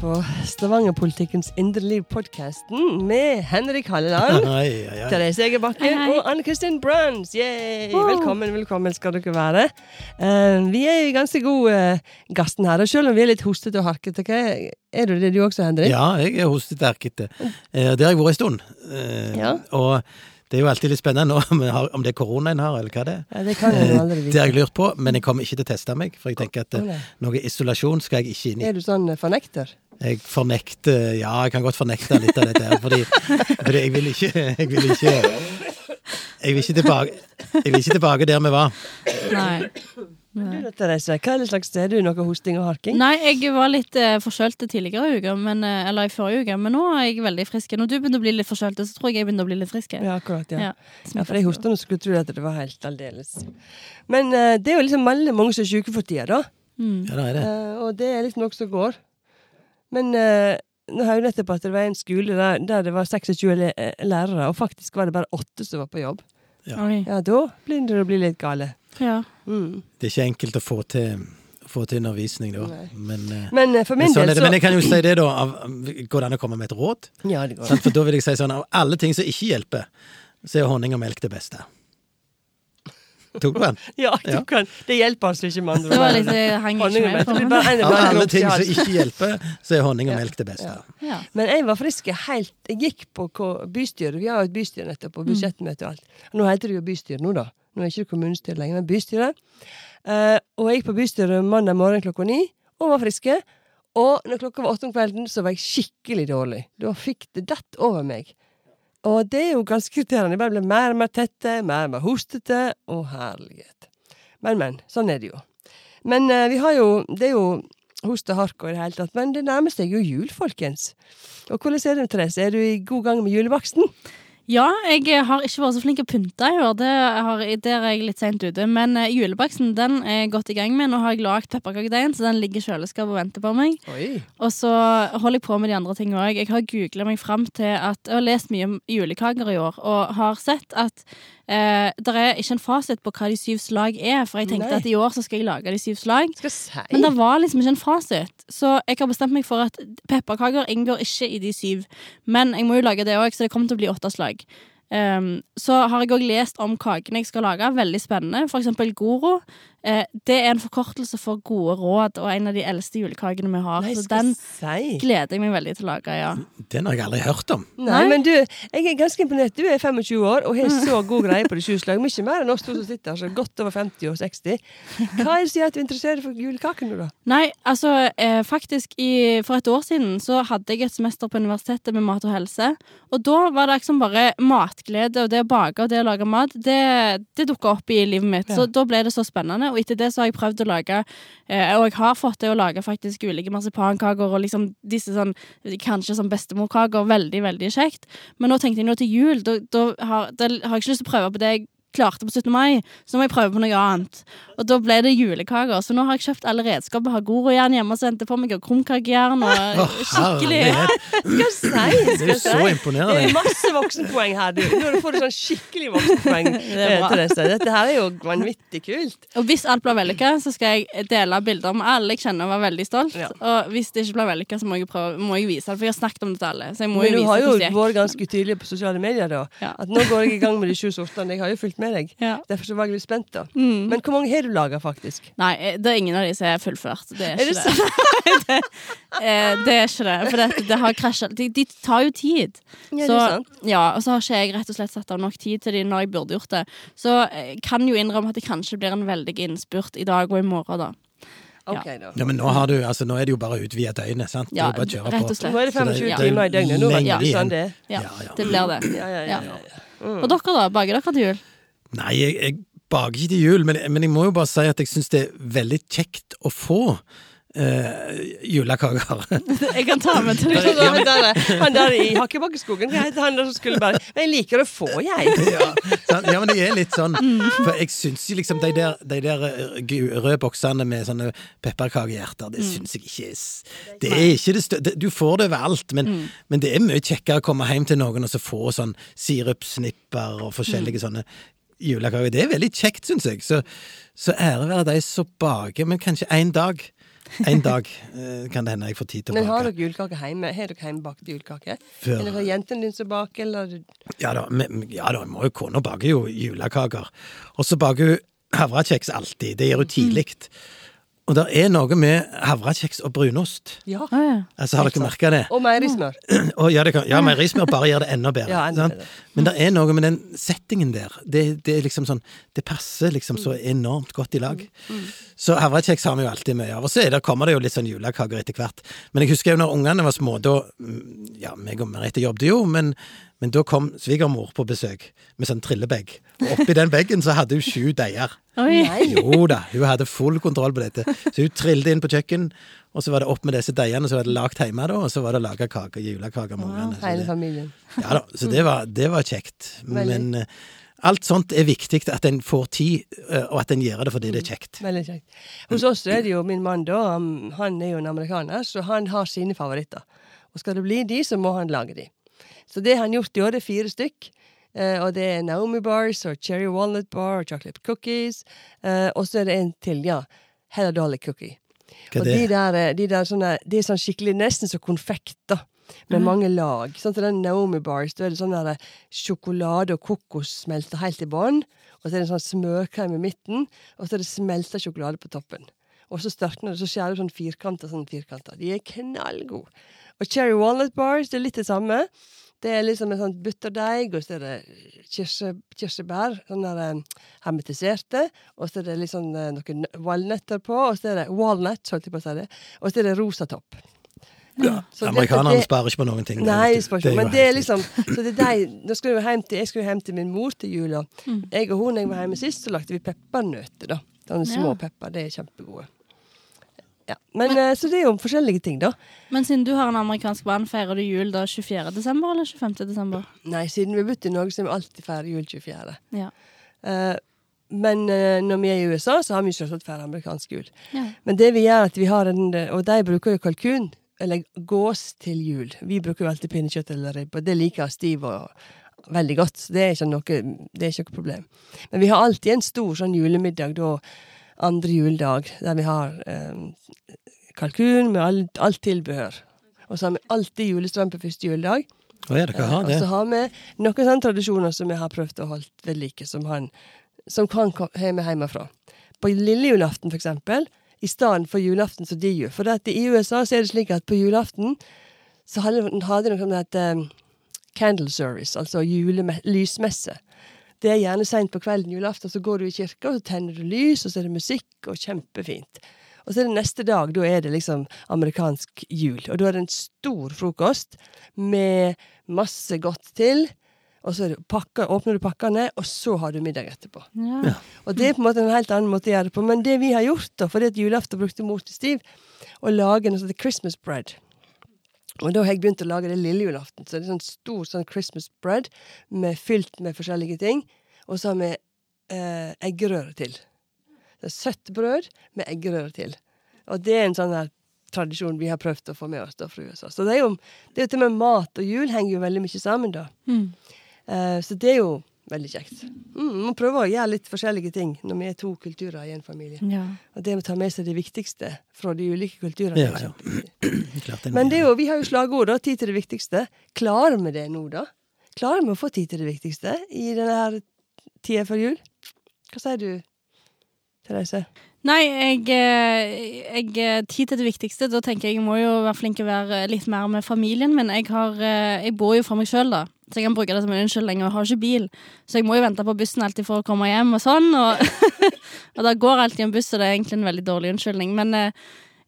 på Stavanger-politikkens indre liv-podkasten med Henrik Halleland. Therese hei. og Anne Kristin Bruns. Yay! Wow. Velkommen, velkommen skal dere være. Uh, vi er i ganske god uh, gassen her, og selv om vi er litt hostete og harkete, er, du det du også, Henrik? Ja, jeg er hostete erkete. Uh, Det har jeg vært en stund. Eh, Ja. Og det er jo alltid litt spennende nå om, jeg har- om det er korona en har, eller hva det er. Ja, det kan jeg aldri vite. Det har jeg lurt på, men jeg kommer ikke til å teste meg. For jeg tenker at eh, noe isolasjon skal jeg ikke inn i. Er du sånn eh, fornekter? Jeg fornekter Ja, jeg kan godt fornekte litt av dette her, fordi, fordi jeg vil ikke Jeg vil ikke Jeg vil ikke tilbake vil ikke tilbake der vi var. Nei. Du Therese, hva er det slags Er du noe hosting og harking? Nei, jeg var litt uh, forkjølt tidligere i uka, men, eh, eller i forrige uke, men nå er jeg veldig frisk. Når du begynner å bli litt forkjølt, så tror jeg jeg begynner å bli litt frisk. Ja, akkurat, ja. Ja. Ja, for jeg hosta nå, skulle tro at det var helt aldeles. Men eh, det er jo liksom veldig mange som er syke for tida, da. Mm. Ja, det er det. Eh, og det er liksom noe som går. Men uh, nå har jeg nettopp at det var en skole der, der det var 26 eh, lærere, og faktisk var det bare åtte som var på jobb. Ja. Ja, da begynner det å bli litt gale. Ja. Mm. Det er ikke enkelt å få til, få til undervisning da. Men, eh, Men eh, for min men, sånn del så men jeg kan jo si det, da. Av, går det an å komme med et råd? Ja, det går. For da vil jeg si sånn, av alle ting som ikke hjelper, så er honning og melk det beste. Tok du den? Ja, du Ja. kan. Det hjelper altså ikke med andre Det var litt, jeg hang ikke Honning med på det Av alle ting som ikke hjelper, så er honning og melk det beste. Ja. ja. Men jeg var frisk helt Jeg gikk på bystyret. Vi har jo et bystyre nettopp, og budsjettmøte og alt. Nå heter det jo bystyre nå, da. Nå er det ikke kommunestyre lenger, men bystyret. Uh, og jeg gikk på bystyret mandag morgen klokka ni, og var friske. Og når klokka var åtte om kvelden, så var jeg skikkelig dårlig. Da fikk det dett over meg. Og det er jo ganske irriterende. Jeg bare blir mer og mer tette, mer og mer hostete. Å, herlighet. Men, men. Sånn er det jo. Men eh, vi har jo Det er jo host og hark og i det hele tatt, men det nærmer seg jo jul, folkens. Og hvordan er det, Therese? Er du i god gang med julebaksten? Ja, jeg har ikke vært så flink til å pynte i år. Det der er jeg litt seint ute. Men eh, julebaksten den er godt i gang med. Nå har jeg lagd pepperkakedeigen, så den ligger i kjøleskapet og venter på meg. Oi. Og så holder jeg på med de andre tingene òg. Jeg har googla meg fram til at Jeg har lest mye om julekaker i år, og har sett at eh, det er ikke en fasit på hva de syv slag er. For jeg tenkte Nei. at i år så skal jeg lage de syv slag. Si Men det var liksom ikke en fasit. Så jeg har bestemt meg for at pepperkaker inngår ikke i de syv. Men jeg må jo lage det òg, så det kommer til å bli åtte slag. Um, så har jeg òg lest om kakene jeg skal lage. Veldig spennende. For eksempel Goro. Eh, det er en forkortelse for gode råd, og en av de eldste julekakene vi har. Nei, så den si. gleder jeg meg veldig til å lage, ja. Den har jeg aldri hørt om. Nei, Nei. men du, jeg er ganske imponert. Du er 25 år og har så god greie på de sju slag. Mye mer enn oss to som sitter her, så godt over 50 og 60. Hva er det som gjør at du interesserer deg for julekakene, da? Nei, altså eh, faktisk i, For et år siden så hadde jeg et semester på universitetet med mat og helse. Og da var det liksom bare matglede og det å bake og det å lage mat. Det, det dukka opp i livet mitt. Ja. Så da ble det så spennende. Og etter det så har jeg prøvd å lage eh, Og jeg har fått til å lage faktisk ulike marsipankaker og liksom disse sånn Kanskje sånn bestemorkaker. Veldig, veldig kjekt. Men nå tenkte jeg nå til jul, da, da, har, da har jeg ikke lyst til å prøve på det jeg klarte på 17. mai, så nå må jeg prøve på noe annet. Og da ble det julekaker. Så nå har jeg kjøpt alle redskaper. Har gorojern hjemme og sendte på meg, og krumkakejern og skikkelig. Skal si, Det er skal så si. Det er masse voksenpoeng her, du. Nå får du sånn skikkelig voksenpoeng, Det er eh, bra. Therese. Dette her er jo vanvittig kult. Og hvis alt blir vellykka, så skal jeg dele bilder med alle jeg kjenner og være veldig stolt. Ja. Og hvis det ikke blir vellykka, så må jeg, prøve, må jeg vise det, for jeg har snakket om det til alle. Så jeg må Men jo du har jo det vært ganske tydelig på sosiale medier, da. Ja. At nå går jeg i gang med de sju sortene. Jeg har jo fulgt med deg. Ja. Derfor så var jeg litt spent, da. Mm. Men hvor mange har du laga, faktisk? Nei, eh, det er ingen av de som er fullført. Det er Er ikke det det. det, eh, det er ikke det. For det, det har krasja. De, de tar jo tid. Ja, Så, ja, og så har ikke jeg rett og slett satt av nok tid til de når jeg burde gjort det. Så jeg kan jo innrømme at det kanskje blir en veldig innspurt i dag og i morgen, da. Okay, ja. Ja, men nå, har du, altså, nå er det jo bare å utvide døgnet, sant? Det er Ja, bare å kjøre rett på. og slett. Nå er det Så 25 ja. timer i døgnet. Nå vet du sånn det. Ja, Ja, ja. det blir det. Ja, ja, ja, ja, ja. Mm. Og dere, da? Baker dere til jul? Nei, jeg, jeg baker ikke til jul, men, men jeg må jo bare si at jeg syns det er veldig kjekt å få Uh, julekaker. Jeg kan ta med til deg. dere. da, han, der, i Hakkebakkeskogen, hva han der som skulle bare Men jeg liker å få, jeg. ja, ja, men det er litt sånn For jeg syns jo liksom de der, de der eh, røde boksene med sånne pepperkakehjerter, det syns jeg ikke er Det er ikke det største Du får det overalt, men, men det er mye kjekkere å komme hjem til noen og så få sånn sirupsnipper og forskjellige sånne julekaker. Det er veldig kjekt, syns jeg. Så, så ære være de som baker, men kanskje en dag En dag eh, kan det hende jeg får tid til å bake. Men har dere julekake hjemme? Har dere hjemmebakt julekake? Før- Eller har jentene dine som baker, eller Ja da, men- ja da, må jo kona bake jo julekaker. Og så baker hun havrekjeks alltid. Det gjør hun tidlig. Og det er noe med havrekjeks og brunost. Ja. Altså, Har dere merka det? Og meierismør. Ja, det kan, ja meierismør bare gjør det enda bedre. Ja, enda bedre. Men det er noe med den settingen der. Det, det er liksom sånn Det passer liksom så enormt godt i lag. Så havrekjeks har vi jo alltid mye av. Og så er det, kommer det jo litt sånn julekaker etter hvert. Men jeg husker jo når ungene var små, da mm, Ja, meg og Merete jobbet jo, men, men da kom svigermor på besøk med sånn trillebag. Og oppi den bagen så hadde hun sju deiger. Jo da, hun hadde full kontroll på dette. Så hun trillet inn på kjøkken, og så var det opp med disse deigene, så var det lagd hjemme, da, og så var det laga kake, julekake med ungene. Hele familien. Ja da, så det var, det var kjekt. Men eh, alt sånt er viktig, at en får tid, eh, og at en gjør det fordi det er kjekt. Veldig kjekt. Hos oss er det jo min mann, da. Han, han er jo en amerikaner, så han har sine favoritter. Og skal det bli de, så må han lage de. Så det har han gjort i år. Det er fire stykk. Eh, og det er Naomi bars og cherry walnut bar og chocolate cookies. Eh, og så er det en til, ja. Hella Dolly cookie. Hva og er de der, eh, de der sånne, de er sånn skikkelig Nesten som konfekt, da. Med mange lag. Sånn som den Naomi bars. Da er det sånn der sjokolade og kokos smelter helt i bånn. Og så er det en sånn smørkrem i midten, og så er det smelta sjokolade på toppen. Og så størkner det, så skjærer du sånn firkanter, sånn firkanter. De er knallgode. Og cherry walnut bars, det er litt det samme. Det er liksom en sånn butterdeig, og så er det kirse, kirsebær, sånn der eh, hermetiserte. Og så er det eh, noen valnøtter på, og så er det walnut, holdt jeg på å si det. Og så er det rosa topp. Ja, Amerikanerne sparer ikke på noen ting. Nei, det, det, men det er liksom Så det er de, skal jeg, hjem til, jeg skal jo hjem til min mor til jul, og jeg og hun, jeg var hjemme sist, så lagde vi peppernøtter, da. Sånne små Ja. pepper. Det er kjempegode. Ja. Men, men, så det er jo forskjellige ting, da. Men siden du har en amerikansk barn, feirer du jul da 24. desember eller 25. desember? Nei, siden vi har bodd i Norge, så har vi alltid feiret jul 24. Ja. Uh, men uh, når vi er i USA, så har vi selvsagt feiret amerikansk jul. ja. Men det vi gjør, er at vi har en Og de bruker jo kalkun, eller gås, til jul. Vi bruker jo alltid pinnekjøtt eller ribbe, og det liker Steve og veldig godt. Så det er ikke noe, det er ikke noe problem. Men vi har alltid en stor sånn julemiddag da, andre juledag, der vi har eh, kalkun med alt, alt tilbehør. Og så har vi alltid julestrømpe første juledag. Å ja, dere har Og så har vi noen sånne tradisjoner som vi har prøvd å holde ved like, som, han, som kan komme hjemmefra. På lille julaften, for eksempel, i stedet for julaften som de gjør. For i USA så er det slik at på julaften så hadde hadde de noe som heter um, candle service, altså lysmesse. Det er gjerne seint på kvelden julaften, så går du i kirka, og så tenner du lys, og så er det musikk, og kjempefint. Og så er det neste dag, da er det liksom amerikansk jul. Og da er det en stor frokost med masse godt til. Og så er det pakker, åpner du pakkene, og så har du middag etterpå. Ja. Og det er på en måte en helt annen måte å gjøre det på. Men det vi har gjort, da, fordi at julaften brukte mor til Stiv, å lage noe som heter Christmas bread. Og da har jeg begynt å lage det lille julaften. Så det er sånn stor sånn Christmas bread med, fylt med forskjellige ting. Og så har vi eh, eggerøre til. Det er søtt brød med eggerøre til. Og det er en sånn her tradisjon vi har prøvd å få med oss da fra USA. Så det er jo det er jo til og med mat og jul henger jo veldig mye sammen, da. Mm. Eh, så det er jo veldig kjekt. Mm, man prøver å gjøre litt forskjellige ting når vi er to kulturer i en familie. ja. Og det å ta med seg det viktigste fra de ulike kulturene. Ja, ja. Klart Men det er jo, vi har jo slagord, da. Tid til det viktigste. Klarer vi det nå, da? Klarer vi å få tid til det viktigste i denne her tida før jul? Hva sier du, Therese? Nei, jeg, eh, jeg eh, Tid til det viktigste. Da tenker jeg jeg må jo være flink til å være litt mer med familien min. Jeg, har, eh, jeg bor jo for meg sjøl, da. Så jeg kan bruke det som en unnskyldning. Og jeg har ikke bil. Så jeg må jo vente på bussen alltid for å komme hjem og sånn. Og, og da går alltid en buss, og det er egentlig en veldig dårlig unnskyldning. Men eh,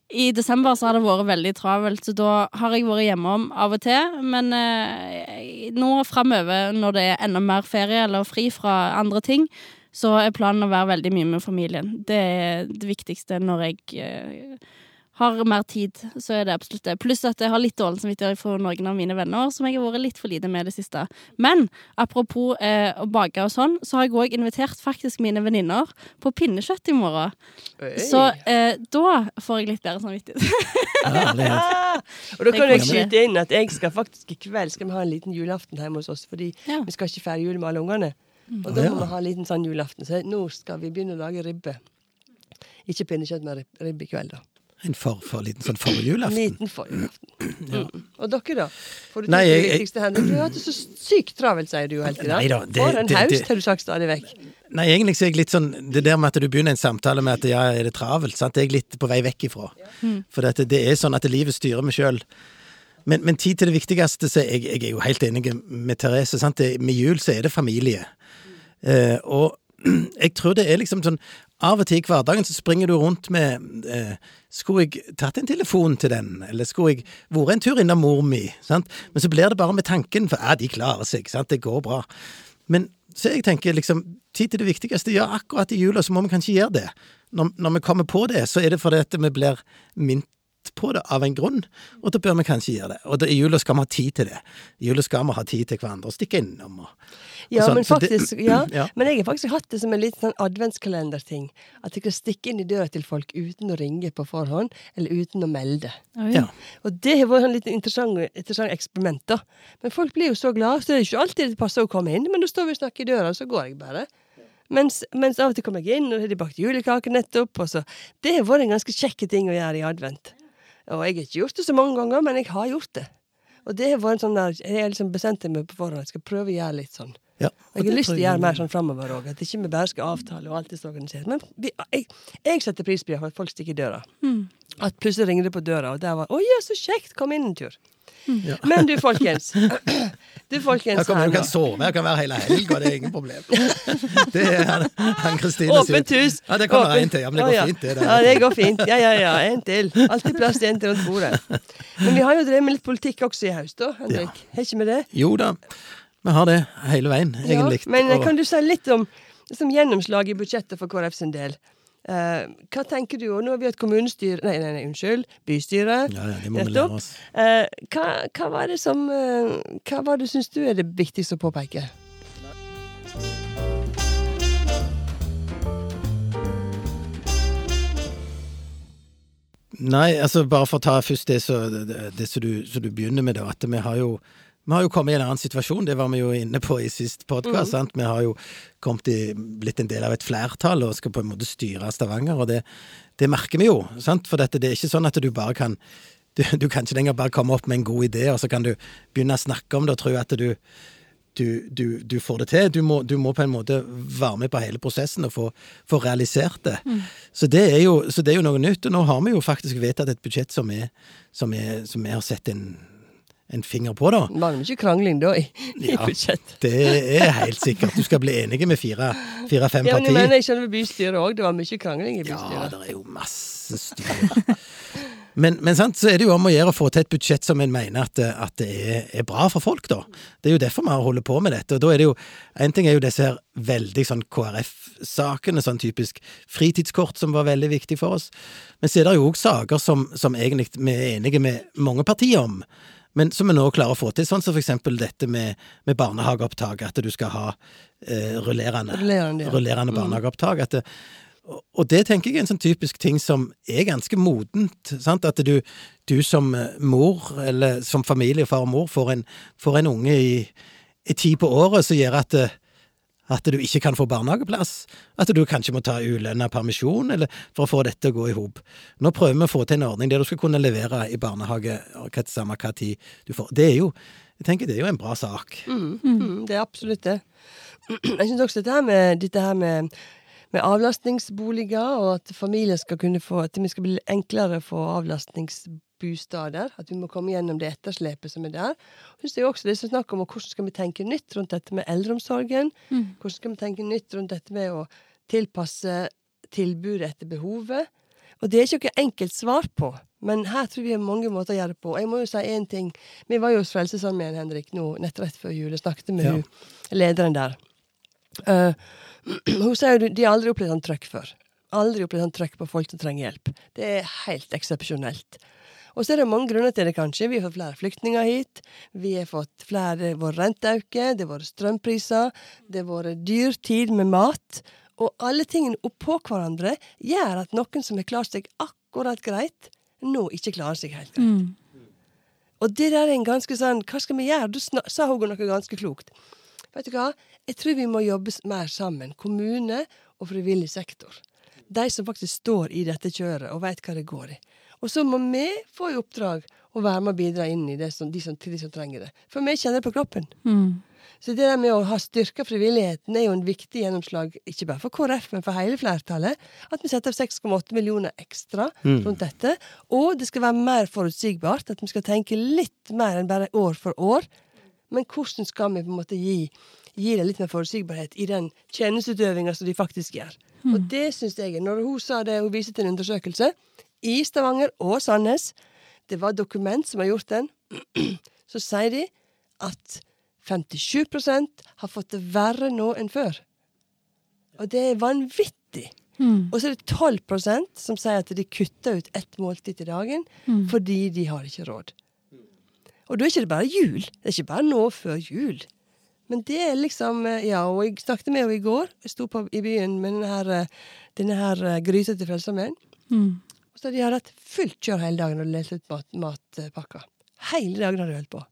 i desember så har det vært veldig travelt, så da har jeg vært hjemom av og til. Men eh, nå framover, når det er enda mer ferie eller fri fra andre ting, så er planen å være veldig mye med familien. Det er det viktigste når jeg eh, har mer tid. Så er det absolutt det. Pluss at jeg har litt dårlig samvittighet for noen av mine venner som jeg har vært litt for lite med det siste. Men apropos eh, å bake og sånn, så har jeg òg invitert faktisk mine venninner på pinnekjøtt i morgen. Så eh, da får jeg litt bedre samvittighet. Herlighet. Og da kan jeg skyte inn at jeg skal faktisk i kveld skal vi ha en liten julaften hjemme hos oss. Fordi Ja. vi skal ikke feire jul med alle ungene. Og da må vi ha en liten sånn julaften. Så nå skal vi begynne å lage ribbe. Ikke pinnekjøtt, men rib- ribbe i kveld, da. En for, for liten sånn forjulaften. Liten for-julaften. Mm. Og dere, da? Får du Nei, jeg, jeg- det viktigste, Henrik? Du har hatt det så sykt travelt, sier du jo hele tida. For en haust, har du sagt stadig vekk. Nei, egentlig så er jeg litt sånn Det der med at du begynner en samtale med at ja, er det travelt, sant? det er jeg litt på vei vekk ifra. For det, det er sånn at livet styrer meg sjøl. Men, men tid til det viktigste, så jeg, jeg er jo helt enig med Therese. Sant? Det, med jul så er det familie. Eh, og jeg tror det er liksom sånn Av og til i hverdagen så springer du rundt med eh, Skulle jeg tatt en telefon til den? Eller skulle jeg vært en tur innom mor mi? Sant? Men så blir det bare med tanken, for ja, de klarer seg. Sant? Det går bra. Men så jeg tenker liksom Tid til det viktigste. Ja, akkurat i jula så må vi kanskje gjøre det. Når, når vi kommer på det, så er det fordi at vi blir minnet på det av en grunn, og da bør vi kanskje gjøre det. Og da, i jula skal vi ha tid til det. I jula skal vi ha tid til hverandre og stikke innom. Og, Ja, og sånn. men Så det- faktisk, ja. ja. Men jeg har faktisk hatt det som en liten sånn adventskalenderting. At jeg kan stikke inn i døra til folk uten å ringe på forhånd, eller uten å melde. Oi. Ja. Og det har vært en litt interessant, interessant eksperiment, da. Men folk blir jo så glade, så det er ikke alltid det passer å komme inn. Men da står vi og snakker i døra, og så går jeg bare. Mens, mens av og til kommer jeg inn, og har de bakt julekaker nettopp. Og så. Det har vært en ganske kjekk ting å gjøre i advent. Og jeg har ikke gjort det så mange ganger, men jeg har gjort det. Og det har vært en sånn der, Jeg har liksom bestemt meg på forhånd jeg skal prøve å gjøre litt sånn. Ja, Og jeg har lyst til å gjøre mer sånn framover òg. At ikke vi bare skal avtale og alt er så organisert. Men vi, jeg, jeg setter pris på at folk stikker i døra. Mm. At plutselig ringer det på døra, og der var 'Å ja, så kjekt! Kom inn en tur'. Ja. Men du, folkens. Du, Her jeg, kommer her du kan sove, jeg kan være hele helga, det er ingen problem. Det er han- Kristine Åpent hus. Ja, det kommer en til. Ja, men det går ja. fint, det Ja, det går fint. Ja, ja, ja. En til. Alltid plass til en til rundt bordet. Men vi har jo drevet med litt politikk også i høst, da, Henrik. Har ikke vi det? Jo da, vi har det hele veien, egentlig. Ja, men kan du si litt om liksom, gjennomslaget i budsjettet for KrF sin del? Eh, hva tenker du? Og nå har vi et kommunestyre Nei, nei, nei unnskyld. Bystyre. Ja, ja, det må vi lære oss. Eh, hva, hva var det som eh, Hva var det syns du er det viktigste å påpeke? Nei, altså bare for å ta først det som det, det som du, du begynner med, da. At vi har jo vi har jo kommet i en annen situasjon, det var vi jo inne på i sist podkast. sant? Vi har jo kommet i, blitt en del av et flertall og skal på en måte styre Stavanger, og det, det merker vi jo. sant? For dette, det er ikke sånn at du bare kan du, du kan ikke lenger bare komme opp med en god idé, og så kan du begynne å snakke om det og tro at du, du, du, du får det til. Du må, du må på en måte være med på hele prosessen og få, få realisert det. Så, det jo, så det er jo noe nytt. Og nå har vi jo faktisk vedtatt et budsjett som, som, som vi har sett en, en finger på, da. Var ikke krangling da i, i Ja. budsjett? Det er helt sikkert. Du skal bli enige med fire-fem fire, Ja, men jeg partier. mener, jeg skjønner bystyret òg. Det var mye krangling i Ja, det er jo masse styr. Men, men sant, så er det jo om å gjøre å få til et budsjett som en mener at, at det er, er bra for folk, da. Det er jo derfor vi holder på med dette. Og da er det jo En ting er jo disse her veldig sånn KrF-sakene, sånn typisk fritidskort som var veldig viktig for oss. Men så er det jo òg saker som, som egentlig vi er enige med mange partier om. Men som vi nå klarer å få til, sånn som for eksempel dette med, med barnehageopptak. At du skal ha eh, rullerende, Rullerende, ja. rullerende Mm. barnehageopptak. At det, og- det tenker jeg er en sånn typisk ting som er ganske modent. sant? At du, du som eh, mor, eller som familie, far og mor, får en, får en unge i, i tid på året som gjør at, eh, at du ikke kan få barnehageplass. At du kanskje må ta ulønna permisjon eller for å få dette å gå i hop. Nå prøver vi å få til en ordning der du skal kunne levere i barnehage samme hva tid du får. Det er jo jeg tenker det er jo en bra sak. Mm, mm, det er absolutt det. Jeg syns også dette her med, dette her med, med avlastningsboliger, og at familier skal kunne få At det skal bli enklere å få avlastningsbostader. At vi må komme gjennom det etterslepet som er der. Og det er også det som snakker snakk om hvordan skal vi tenke nytt rundt dette med eldreomsorgen. Hvordan skal vi tenke nytt rundt dette med å tilpasse tilbudet etter behovet. Og det er ikke noe enkelt svar på, men her tror vi har mange måter å gjøre det på. Jeg må jo si én ting. Vi var jo hos Frelsesarmeen, Henrik, nå nett rett før jul. Jeg snakket med Ja. hun, lederen der. Eh, hun sier jo de har aldri opplevd sånn trøkk før. Aldri opplevd sånn trøkk på folk som trenger hjelp. Det er helt eksepsjonelt. Og så er det mange grunner til det, kanskje. Vi har fått flere flyktninger hit. Vi har fått flere vår renteauke, det har vært strømpriser, det har vært dyr tid med mat. Og alle tingene oppå hverandre gjør at noen som har klart seg akkurat greit, nå ikke klarer seg helt greit. Mm. Og det der er en ganske sånn Hva skal vi gjøre? Da sa hun noe ganske klokt. Vet du hva? Jeg tror vi må jobbe mer sammen. Kommune og frivillig sektor. De som faktisk står i dette kjøret og vet hva det går i. Og så må vi få i oppdrag å være med og bidra inn i det som, de som, til de som trenger det. For vi kjenner det på kroppen. Mm. Så det der med å ha styrka frivilligheten er jo en viktig gjennomslag, ikke bare for KrF, men for hele flertallet. At vi setter av 6,8 millioner ekstra rundt dette. Og det skal være mer forutsigbart. At vi skal tenke litt mer enn bare år for år. Men hvordan skal vi på en måte gi, gi dem litt mer forutsigbarhet i den tjenesteutøvinga som de faktisk gjør? Og det syns jeg Når hun sa det, hun viste til en undersøkelse i Stavanger og Sandnes, det var dokument som har gjort den, så sier de at 57% har fått det verre nå enn før. Og det er vanvittig. Mm. Og så er det 12% som sier at de kutter ut ett måltid til dagen fordi de har ikke råd. Og da er det ikke bare jul. Det er ikke bare nå før jul. Men det er liksom eh, Ja, og jeg snakket med henne i går. Jeg sto på, i byen med denne her, eh, denne her eh, gryta til Frelsesarmeen. Mm. Så de har hatt fullt kjør hele dagen og lest ut mat, matpakka. Hele dagen har de holdt på.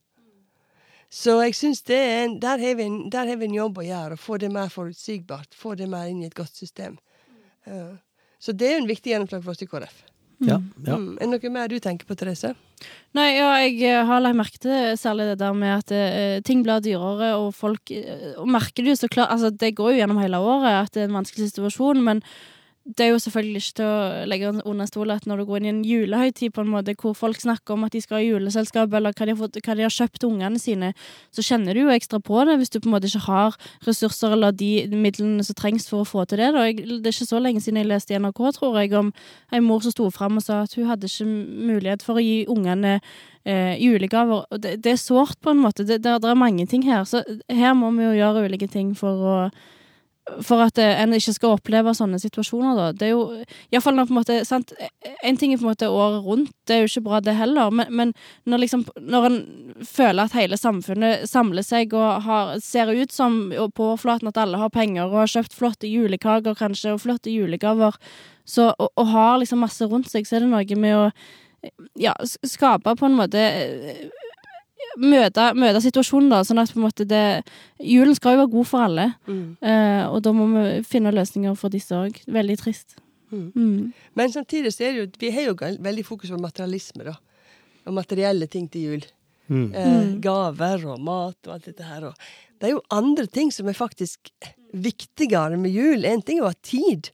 Så jeg syns det er en, der har vi en, der har vi en jobb å gjøre, å få det mer forutsigbart. Få det mer inn i et godt system. Uh, så det er jo en viktig gjennomslag for oss i KrF. Ja, ja. Mm. Er det noe mer du tenker på, Therese? Nei, ja, jeg eh, har lagt merke til særlig det der med at eh, ting blir dyrere, og folk eh, Og merker det jo så klart Altså, det går jo gjennom hele året at det er en vanskelig situasjon, men det er jo selvfølgelig ikke til å legge under stol at når du går inn i en julehøytid på en måte hvor folk snakker om at de skal ha juleselskap, eller hva de har, fått, hva de har kjøpt til ungene sine, så kjenner du jo ekstra på det hvis du på en måte ikke har ressurser eller de midlene som trengs for å få til det. Jeg, det er ikke så lenge siden jeg leste i NRK, tror jeg, om en mor som sto fram og sa at hun hadde ikke mulighet for å gi ungene eh, julegaver. Det, det er sårt, på en måte. Det, det, det er mange ting her. Så her må vi jo gjøre ulike ting for å for at eh, en ikke skal oppleve sånne situasjoner, da. Det er jo Iallfall på en måte sant? En ting er på en måte året rundt, det er jo ikke bra det heller, men, men når liksom Når en føler at hele samfunnet samler seg og har, ser ut som på overflaten at alle har penger og har kjøpt flotte julekaker kanskje, og flotte julegaver, så, og, og har liksom masse rundt seg, så er det noe med å ja, skape på en måte eh, Møte, møte situasjonen, da, sånn at på en måte det Julen skal jo være god for alle. Eh, og da må vi finne løsninger for disse òg. Veldig trist. Mm. Mm. Men samtidig så er det jo Vi har jo veldig fokus på materialisme, da. Og materielle ting til jul. Mm. Eh, Mm. gaver og mat og alt dette her. Og det er jo andre ting som er faktisk viktigere med jul. En ting er å ha tid.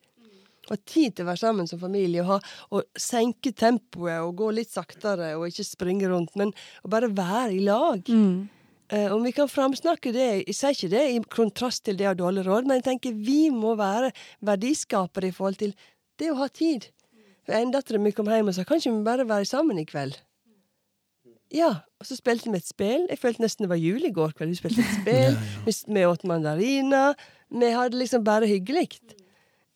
Ha tid til å være sammen som familie. Og, ha, og senke tempoet og gå litt saktere og ikke springe rundt. Men å bare være i lag. Mm. Uh, om vi kan framsnakke det Jeg sier ikke det i kontrast til det å ha dårlig råd, men jeg tenker vi må være verdiskapere i forhold til det å ha tid. For En datter mi kom hjem og sa kan ikke vi bare være sammen i kveld? Ja, og så spilte vi et spill. Jeg følte nesten det var jul i går kveld. Vi spilte et spill, vi åt mandariner. Vi hadde liksom bare hyggelig.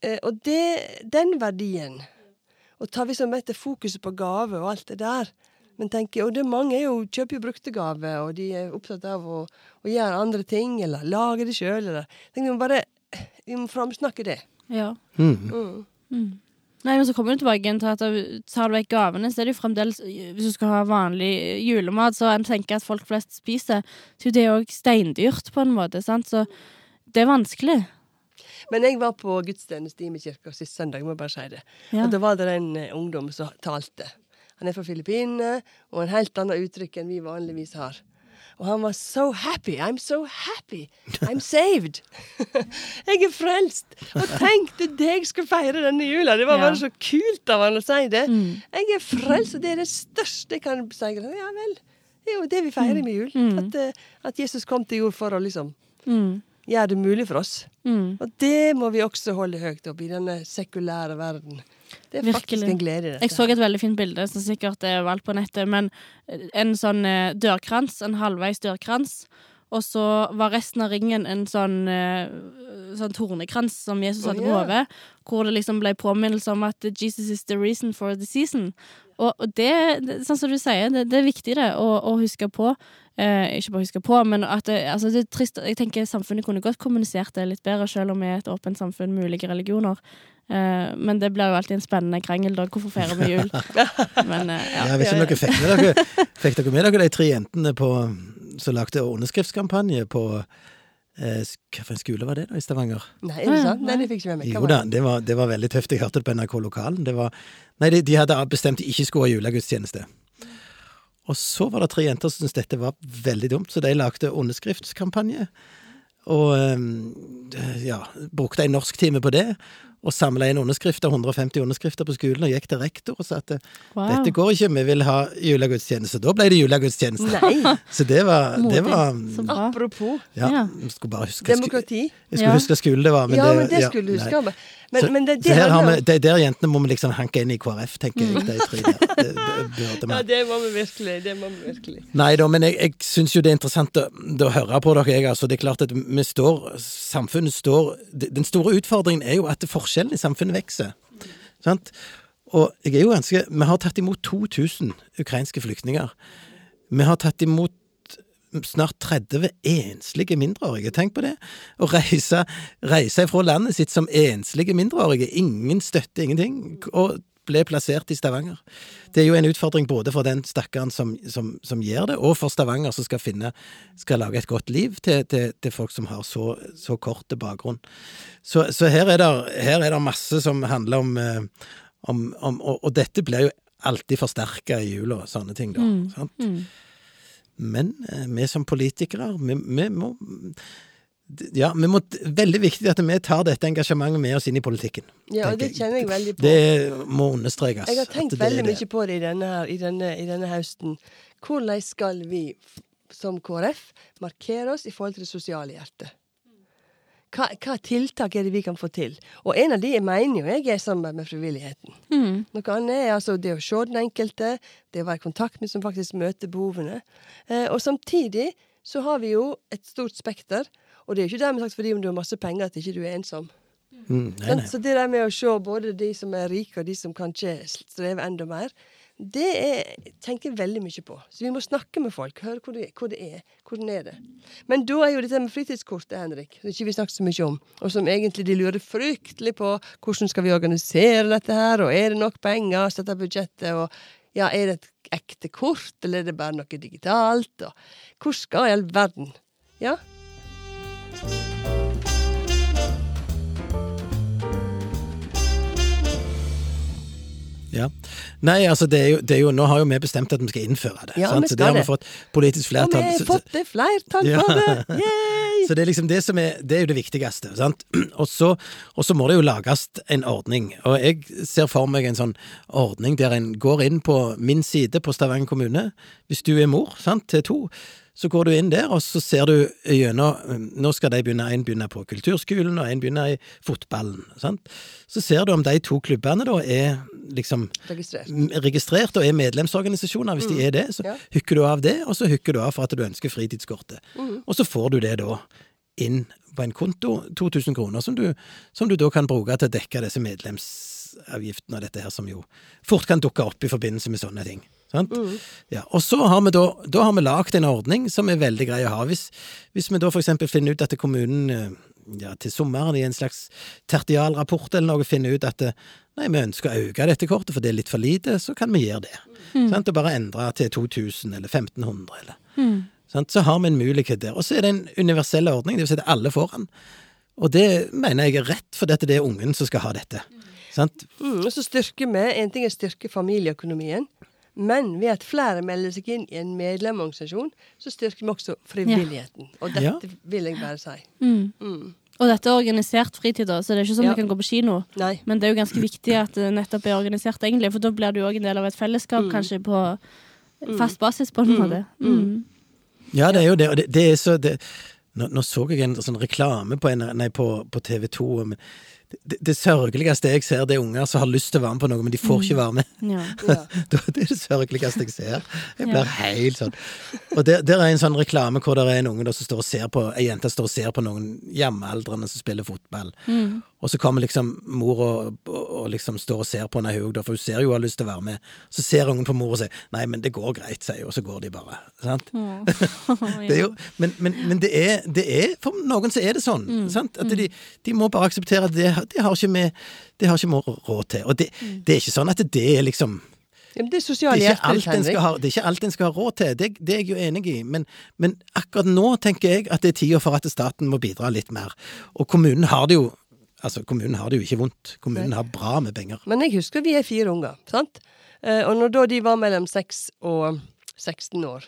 Eh, og det, den verdien Og tar vi som etter fokuset på gave og alt det der. Men tenker, og det mange er jo, kjøper jo brukte gaver, og de er opptatt av å, å gjøre andre ting, eller lage det sjøl, eller tenker, Vi må bare vi må framsnakke det. Ja. Mm. Mm. Mm. Nei, men så kommer du tilbake igjen til at tar du vekk gavene, så er det jo fremdeles Hvis du skal ha vanlig julemat, så en tenker at folk flest spiser, så er jo òg steindyrt, på en måte. sant? Så det er vanskelig. Men jeg var på gudstjeneste i min kirke sist søndag, jeg må bare si det. Ja. Og da var det en eh, ungdom som talte. Han er fra Filippinene, og en helt annet uttrykk enn vi vanligvis har. Og han var so happy. I'm so happy. I'm saved. jeg er frelst. Og tenkte det jeg skulle feire denne jula. Det var bare så kult av han å si det. Mm. Jeg er frelst, og det er det største jeg kan si. Ja vel. Det er jo det vi feirer med jul. Mm. At, eh, at Jesus kom til jord for å liksom Mm. Gjøre det mulig for oss. Mm. Og det må vi også holde høyt opp i denne sekulære verden. Det er faktisk en glede i dette. Jeg så et veldig fint bilde, som sikkert er valgt på nettet, men en sånn eh, dørkrans, en halvveis dørkrans, og så var resten av ringen en sånn, eh, sånn tornekrans som Jesus hadde på ja. hodet, hvor det liksom ble påminnelse om at Jesus is the reason for the season. Og, og det, det, sånn som du sier, det, det er viktig det, å, å huske på. Eh, ikke bare huske på, men at det, altså det er trist Jeg tenker samfunnet kunne godt kommunisert det litt bedre, selv om vi er et åpent samfunn med ulike religioner. Eh, men det blir jo alltid en spennende krangel, da. Hvorfor feirer vi jul? Men eh, ja. Jeg vet ikke om dere fikk med dere Fikk dere med dere de tre jentene på, som lagde underskriftskampanje på eh, sk- Hva for en skole var det, da, i Stavanger? Nei, er det sant? Nei, det fikk ikke med meg. Jo da, det? det var, det var veldig tøft. Jeg hørte det på NRK Lokalen. Det var, nei, de, de hadde bestemt de ikke skulle ha julegudstjeneste. Og så var det tre jenter som syntes dette var veldig dumt, så de lagde underskriftskampanje. Og eh, ja, brukte en norsktime på det. Og samla inn underskrifter, 150 underskrifter på skolen, og gikk til rektor og sa at Wow. dette går ikke, vi vil ha julegudstjeneste. Da ble det julegudstjeneste. Nei, Så det var, det var Så apropos Ja, Ja. jeg skulle bare huske demokrati. jeg skulle Ja. huske skolen det var, men ja, det men det skulle du nei. huske. Men, så, men det, det her har vi, det, de der jentene må vi liksom hanke inn i KrF, tenker jeg. De tre der. Det, det burde Ja, vi. det må vi virkelig. Det må vi virkelig. Nei da, men jeg, jeg syns jo det er interessant å, å høre på dere. Jeg, altså. Det er klart at vi står Samfunnet står Den store utfordringen er jo at forskjellen i samfunnet vokser. Sant? Og jeg er jo ganske Vi har tatt imot 2000 ukrainske flyktninger. Vi har tatt imot snart 30 enslige mindreårige. Tenk på det. Å reise, reise fra landet sitt som enslige mindreårige. Ingen støtte, ingenting. Og ble plassert i Stavanger. Det er jo en utfordring både for den stakkaren som, som, som gjør det, og for Stavanger som skal finne skal lage et godt liv til, til, til folk som har så, så kort bakgrunn. Så, så her, er det, her er det masse som handler om, eh, om, om og, og dette blir jo alltid forsterka i jula sånne ting, da. Sant? Mm. Men eh, vi som politikere, vi, vi må ja, vi må, veldig viktig at vi tar dette engasjementet med oss inn i politikken. Ja, og det kjenner jeg veldig på. Det må understrekes. Jeg har tenkt at det veldig mye på det i denne, her, i denne, i denne høsten. Hvordan skal vi som KrF markere oss i forhold til det sosiale hjertet? Hva, hva tiltak er det vi kan få til? Og en av de jeg mener jo jeg er sammen samarbeid med frivilligheten. Mm. Noe annet er altså det å se den enkelte, det å være i kontakt med som faktisk møter behovene. Eh, og samtidig så har vi jo et stort spekter, og det er jo ikke dermed sagt fordi om du har masse penger at ikke du er ensom. Mm, nei, nei. Så det der med å se både de som er rike, og de som kanskje strever enda mer, det er, tenker jeg veldig mye på. Så vi må snakke med folk, høre hvor det, hvor det er. Hvordan er det? Men da er jo dette med fritidskortet, Henrik, som ikke vi snakket så mye om, og som egentlig de lurer fryktelig på hvordan skal vi organisere dette her, og er det nok penger, sette budsjettet, og ja, er det et ekte kort, eller er det bare noe digitalt, og hvor skal i all verden? Ja, Ja. Nei, altså, det er, jo, det er jo Nå har jo vi bestemt at vi skal innføre det. Ja, sant? Så det har vi fått politisk og flertall. vi har fått det flertall Ja. for det! Yay! Så det er liksom det som er, det er jo det viktigste. sant? Og så, og så må det jo lages en ordning. Og jeg ser for meg en sånn ordning der en går inn på min side på Stavanger kommune. Hvis du er mor sant, til to, så går du inn der, og så ser du gjennom Nå skal de begynne, en begynne på kulturskolen, og en begynner i fotballen. sant? Så ser du om de to klubbene da er liksom Registrert. registrert og er medlemsorganisasjoner. Hvis de er det, så Ja. hooker du av det, og så hooker du av for at du ønsker fritidskortet. Mm. Og så får du det da inn på en konto, 2000 kroner, som du, som du da kan bruke til å dekke disse medlemsavgiftene og dette her, som jo fort kan dukke opp i forbindelse med sånne ting. Sant? Ja, og så har vi da, da har vi lagd en ordning som er veldig grei å ha. Hvis, hvis vi da for eksempel finner ut at kommunen eh, ja, til sommeren i en slags tertialrapport eller noe finner ut at eh, nei, vi ønsker å øke dette kortet, for det er litt for lite, så kan vi gjøre det. Sant? Og bare endre til 2000 eller 1500 eller Mm. Sant? Så har vi en mulighet der. Og så er det en universell ordning, det vil si at alle får den. Og det mener jeg er rett, for dette det er ungen som skal ha dette. Sant? Mm, og så styrker vi En ting er å styrke familieøkonomien. Men ved at flere melder seg inn i en medlemorganisasjon, så styrker vi også frivilligheten. Og dette Ja. vil jeg bare si. Mm. Mm. Og dette er organisert fritid, da, så det er ikke sånn Ja. vi kan gå på kino. Nei. Men det er jo ganske viktig at det nettopp er organisert, egentlig, for da blir du òg en del av et fellesskap, Mm. kanskje på fast basis, på en måte. Mm. Ja, det er jo det. Og det, det er så det, nå, nå så jeg en sånn reklame på, en, nei, på, på TV 2. Men det, det sørgeligste jeg ser, det er unger som har lyst til å være med på noe, men de får ikke være med. Ja. Ja. Det er det sørgeligste jeg ser. Jeg Ja. blir helt sånn. Og der, der er en sånn reklame hvor det er en unge da som står og ser på, ei jente står og ser på noen hjemmealdrende som spiller fotball. Mm. Og så kommer liksom mor og, og, og liksom står og ser på henne òg, for hun ser jo hun har lyst til å være med. Så ser ungen på mor og sier 'nei, men det går greit', sier hun, og så går de bare. Sant? Mm. Det er jo, men men, men det, er, det er For noen så er det sånn. Mm. Sant? At de, de må bare akseptere at det, det har ikke vi det har ikke vi råd til. Og det, det er ikke sånn at det er liksom det er det er, ikke alt en skal ha, det er ikke alt en skal ha råd til, det, det er jeg jo enig i. Men, men akkurat nå tenker jeg at det er tida for at staten må bidra litt mer. Og kommunen har det jo Altså, kommunen har det jo ikke vondt. Kommunen har bra med penger. Men jeg husker vi er fire unger, sant? Eh, og når da de var mellom 6 og 16 år,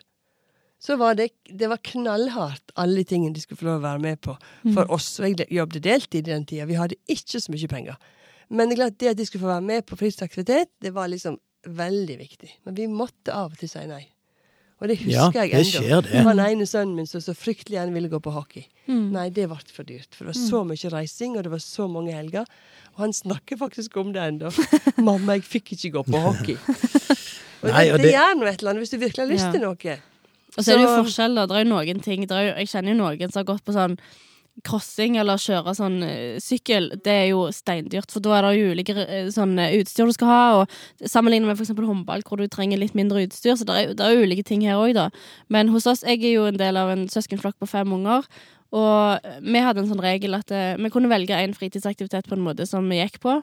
så var det, det var knallhardt, alle tingene de skulle få lov å være med på for oss. Og jeg jobbet deltid i den tida. Vi hadde ikke så mye penger. Men det det at de skulle få være med på fritidsaktivitet, det var liksom veldig viktig. Men vi måtte av og til si nei. Og det Ja, husker jeg det ennå. det. var den ene sønnen min som så fryktelig gjerne ville gå på hockey. Mm. Nei, det ble for dyrt. For det var så mye reising, og det var så mange helger. Og han snakker faktisk om det ennå. 'Mamma, jeg fikk ikke gå på hockey'. Og Nei, det, og det det- gjør noe et eller annet hvis du virkelig har lyst Ja. til noe. Og så er det jo forskjell, da. Det er jo noen ting det er jo, Jeg kjenner jo noen som har gått på sånn crossing eller kjøre sånn eh, sykkel. Det er jo steindyrt, for da er det jo ulike eh, sånn eh, utstyr du skal ha. Og Sammenlignet med f.eks. håndball, hvor du trenger litt mindre utstyr. Så det er, det er ulike ting her òg, da. Men hos oss, jeg er jo en del av en søskenflokk på fem unger. Og vi hadde en sånn regel at vi kunne velge en fritidsaktivitet på en måte som vi gikk på.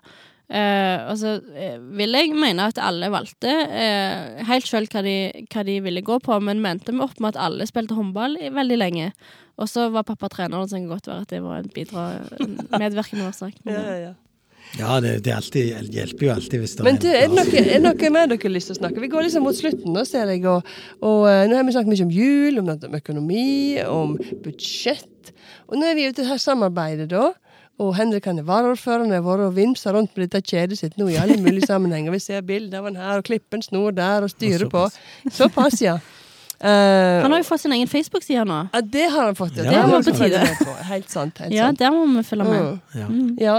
Eh, og så eh, vil jeg mene at alle valgte eh, helt sjøl hva, de- hva de ville gå på, men mente vi opp med at alle spilte håndball i veldig lenge. Og så var pappa trener, og så kan det godt være at det var en bidra, en medvirkende årsak. Ja, ja, ja. Ja, det, det alltid, hjelper jo alltid hvis det Men du, er det noe, er noe mer dere har lyst til å snakke? Vi går liksom mot slutten nå, ser jeg. Og, og nå har vi snakket mye om jul, om, om økonomi, om budsjett. Og nå er vi ute i dette samarbeidet, da. Og Henrik han er varaordfører og har vært og vimsa rundt med dette kjedet sitt nå i alle mulige sammenhenger. Vi ser bilder av han her, og klipper en snor der, og styrer på. Såpass, ja. Uh, Han har jo fått sin egen Facebook-side nå. ja, det har han fått. Ja. Det var på tide. Helt sant. Helt Ja, sant. der må vi følge med. Uh, Ja. Mm. Ja.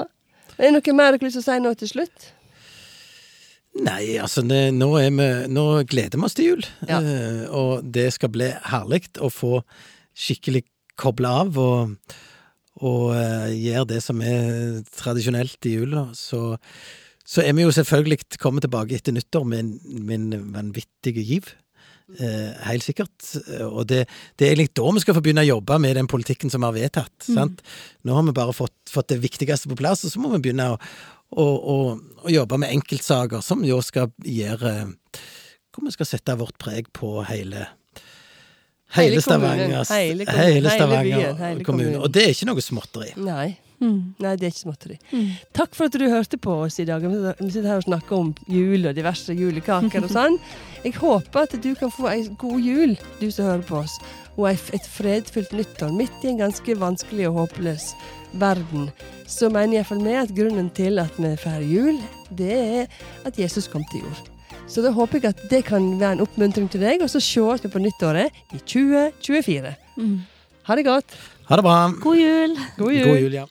Er det noe mer dere å si nå til slutt? Nei, altså det, nå, er vi, nå gleder vi oss til jul. Ja. Uh, og det skal bli herlig å få skikkelig koble av og, og gjør det som er tradisjonelt i jula. Så, så er vi jo selvfølgelig kommet tilbake etter nyttår med med en vanvittig giv. Eh, helt sikkert. Og det, det er egentlig da vi skal få begynne å jobbe med den politikken som vi har vedtatt. Sant? Nå har vi bare fått, fått det viktigste på plass, og så må vi begynne å, å, å, å jobbe med enkeltsaker som jo skal gjøre Hvor vi skal sette vårt preg på hele Hele Stavanger, hele kommunen, hele hele Stavanger byen, hele kommune. Og det er ikke noe småtteri. Nei. Mm. Nei, det er ikke småtteri. Mm. Takk for at du hørte på oss i dag. Vi sitter her og snakker om jul og diverse julekaker og sånn. Jeg håper at du kan få ei god jul, du som hører på oss, og et fredfullt nyttår midt i en ganske vanskelig og håpløs verden. Så mener iallfall vi at grunnen til at vi feirer jul, det er at Jesus kom til jord. Så da håper jeg at det kan være en oppmuntring til deg, og så sees vi på nyttåret i 2024. Mm. Ha det godt. Ha det bra. God jul! God jul. God jul, ja.